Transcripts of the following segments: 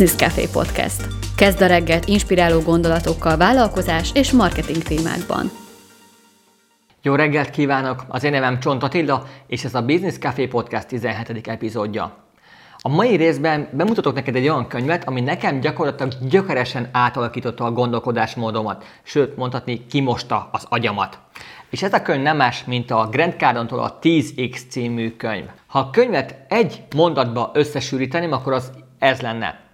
Business Café Podcast. Kezd a reggelt inspiráló gondolatokkal vállalkozás és marketing témákban. Jó reggelt kívánok! Az én nevem Csont Attila, és ez a Business Café Podcast 17. epizódja. A mai részben bemutatok neked egy olyan könyvet, ami nekem gyakorlatilag gyökeresen átalakította a gondolkodásmódomat, sőt, mondhatni, kimosta az agyamat. És ez a könyv nem más, mint a Grant Cardontól a 10X című könyv. Ha a könyvet egy mondatba összesűríteném, akkor az ez lenne.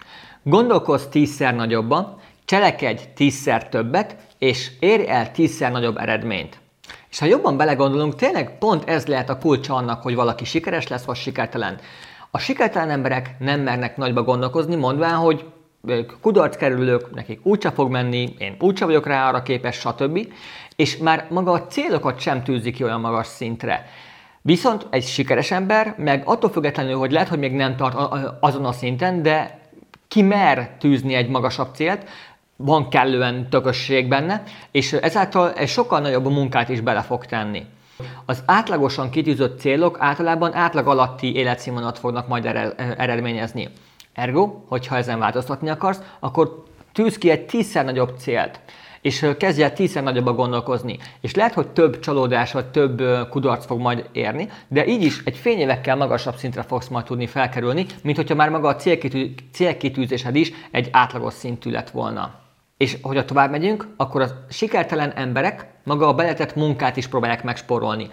Gondolkozz tízszer nagyobban, cselekedj tízszer többet, és érj el tízszer nagyobb eredményt. És ha jobban belegondolunk, tényleg pont ez lehet a kulcsa annak, hogy valaki sikeres lesz, vagy sikertelen. A sikertelen emberek nem mernek nagyba gondolkozni, mondván, hogy ők kudarc kerülők, nekik úgyse fog menni, én úgyse vagyok rá arra képes, stb. És már maga a célokat sem tűzik ki olyan magas szintre. Viszont egy sikeres ember, meg attól függetlenül, hogy lehet, hogy még nem tart azon a szinten, de ki mer tűzni egy magasabb célt, van kellően tökösség benne, és ezáltal egy sokkal nagyobb munkát is bele fog tenni. Az átlagosan kitűzött célok általában átlag alatti életszínvonalat fognak majd eredményezni. Ergo, hogyha ezen változtatni akarsz, akkor tűz ki egy tízszer nagyobb célt és kezdj el tízszer nagyobba gondolkozni. És lehet, hogy több csalódás vagy több kudarc fog majd érni, de így is egy fényévekkel magasabb szintre fogsz majd tudni felkerülni, mint hogyha már maga a célkitű, célkitűzésed is egy átlagos szintű lett volna. És hogyha tovább megyünk, akkor a sikertelen emberek maga a beletett munkát is próbálják megsporolni.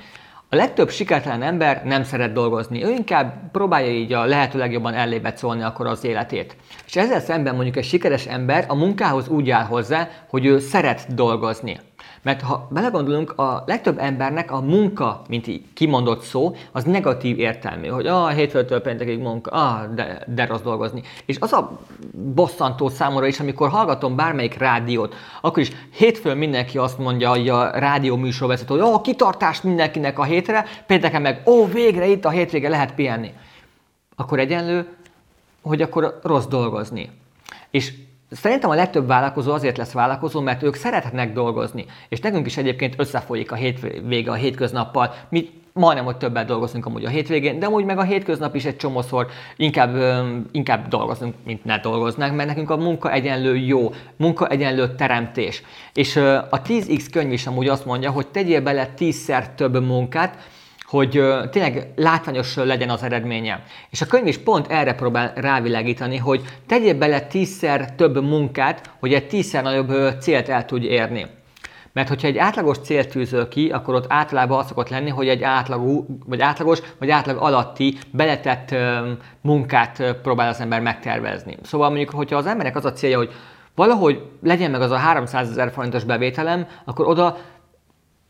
A legtöbb sikertelen ember nem szeret dolgozni, ő inkább próbálja így a lehető legjobban ellébe szólni akkor az életét. És ezzel szemben mondjuk egy sikeres ember a munkához úgy áll hozzá, hogy ő szeret dolgozni. Mert ha belegondolunk, a legtöbb embernek a munka, mint így kimondott szó, az negatív értelmű, hogy ah, hétfőtől péntekig munka, ah, de, de rossz dolgozni. És az a bosszantó számomra is, amikor hallgatom bármelyik rádiót, akkor is hétfőn mindenki azt mondja, hogy a rádió műsorvezető, hogy oh, kitartás mindenkinek a hétre, pénteken meg, ó, végre itt a hétvége lehet pihenni. Akkor egyenlő, hogy akkor rossz dolgozni. És Szerintem a legtöbb vállalkozó azért lesz vállalkozó, mert ők szeretnek dolgozni. És nekünk is egyébként összefolyik a hétvége a hétköznappal. Mi majdnem, hogy többet dolgozunk amúgy a hétvégén, de amúgy meg a hétköznap is egy csomószor inkább, inkább dolgozunk, mint ne dolgoznánk, mert nekünk a munka egyenlő jó, munka egyenlő teremtés. És a 10x könyv is amúgy azt mondja, hogy tegyél bele tízszer több munkát, hogy tényleg látványos legyen az eredménye. És a könyv is pont erre próbál rávilágítani, hogy tegyél bele tízszer több munkát, hogy egy tízszer nagyobb célt el tudj érni. Mert hogyha egy átlagos célt tűzöl ki, akkor ott általában az szokott lenni, hogy egy átlagú, vagy átlagos, vagy átlag alatti beletett munkát próbál az ember megtervezni. Szóval mondjuk, hogyha az embernek az a célja, hogy valahogy legyen meg az a 300 ezer forintos bevételem, akkor oda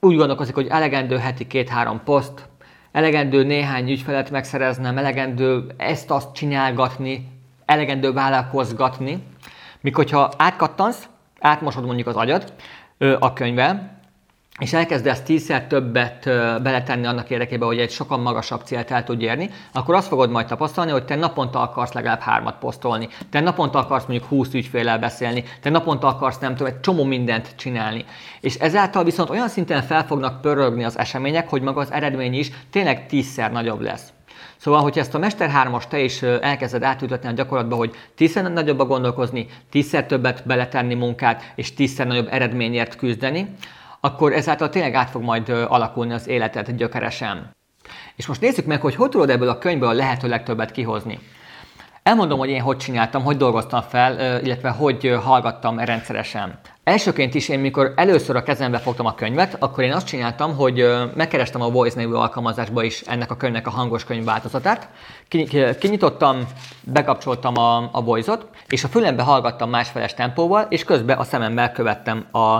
úgy gondolkozik, hogy elegendő heti két-három poszt, elegendő néhány ügyfelet megszereznem, elegendő ezt-azt csinálgatni, elegendő vállalkozgatni, míg hogyha átkattansz, átmosod mondjuk az agyad a könyvvel, és elkezdesz tízszer többet beletenni annak érdekében, hogy egy sokkal magasabb célt el tudj érni, akkor azt fogod majd tapasztalni, hogy te naponta akarsz legalább hármat posztolni, te naponta akarsz mondjuk 20 ügyféllel beszélni, te naponta akarsz nem tudom, egy csomó mindent csinálni. És ezáltal viszont olyan szinten fel fognak pörögni az események, hogy maga az eredmény is tényleg tízszer nagyobb lesz. Szóval, hogy ezt a Mester 3 te is elkezded átültetni a gyakorlatba, hogy tízszer nagyobbba gondolkozni, tízszer többet beletenni munkát, és tízszer nagyobb eredményért küzdeni, akkor ezáltal tényleg át fog majd alakulni az életed gyökeresen. És most nézzük meg, hogy hogy tudod ebből a könyvből a lehető legtöbbet kihozni. Elmondom, hogy én hogy csináltam, hogy dolgoztam fel, illetve hogy hallgattam rendszeresen. Elsőként is én, mikor először a kezembe fogtam a könyvet, akkor én azt csináltam, hogy megkerestem a Voice nevű alkalmazásba is ennek a könyvnek a hangos könyv változatát. Kinyitottam, bekapcsoltam a, a Voice-ot, és a fülembe hallgattam másfeles tempóval, és közben a szememmel követtem a,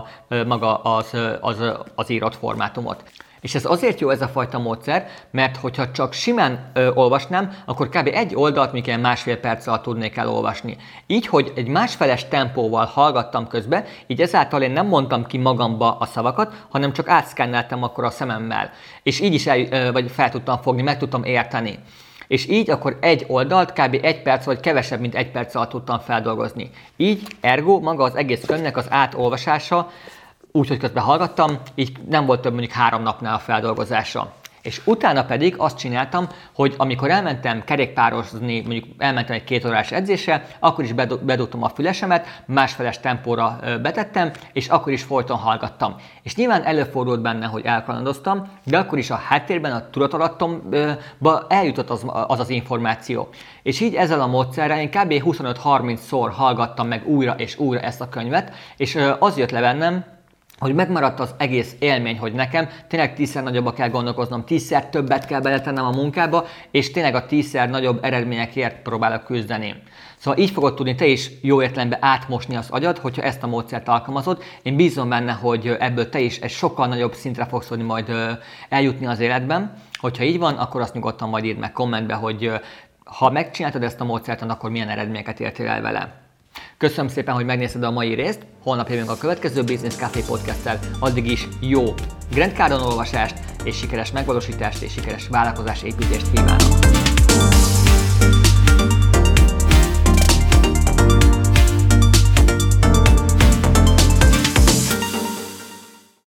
maga az, az, az írott formátumot. És ez azért jó ez a fajta módszer, mert hogyha csak simán ö, olvasnám, akkor kb. egy oldalt még ilyen másfél perc alatt tudnék elolvasni. Így, hogy egy másfeles tempóval hallgattam közbe, így ezáltal én nem mondtam ki magamba a szavakat, hanem csak átszkenneltem akkor a szememmel. És így is el, ö, vagy fel tudtam fogni, meg tudtam érteni. És így akkor egy oldalt kb. egy perc vagy kevesebb, mint egy perc alatt tudtam feldolgozni. Így, ergo, maga az egész könyvnek az átolvasása úgy, hogy közben hallgattam, így nem volt több mondjuk három napnál a feldolgozása. És utána pedig azt csináltam, hogy amikor elmentem kerékpározni, mondjuk elmentem egy két órás edzésre, akkor is bedugtam a fülesemet, másfeles tempóra betettem, és akkor is folyton hallgattam. És nyilván előfordult benne, hogy elkalandoztam, de akkor is a háttérben, a tudatalattomba eljutott az, az az információ. És így ezzel a módszerrel én kb. 25-30-szor hallgattam meg újra és újra ezt a könyvet, és az jött le bennem, hogy megmaradt az egész élmény, hogy nekem tényleg tízszer nagyobba kell gondolkoznom, tízszer többet kell beletennem a munkába, és tényleg a tízszer nagyobb eredményekért próbálok küzdeni. Szóval így fogod tudni te is jó értelemben átmosni az agyad, hogyha ezt a módszert alkalmazod. Én bízom benne, hogy ebből te is egy sokkal nagyobb szintre fogsz tudni majd eljutni az életben. Hogyha így van, akkor azt nyugodtan majd írd meg kommentbe, hogy ha megcsináltad ezt a módszert, akkor milyen eredményeket értél el vele. Köszönöm szépen, hogy megnézted a mai részt. Holnap jövünk a következő Business Café podcast Addig is jó Grand Cardon olvasást és sikeres megvalósítást és sikeres vállalkozás építést kívánok!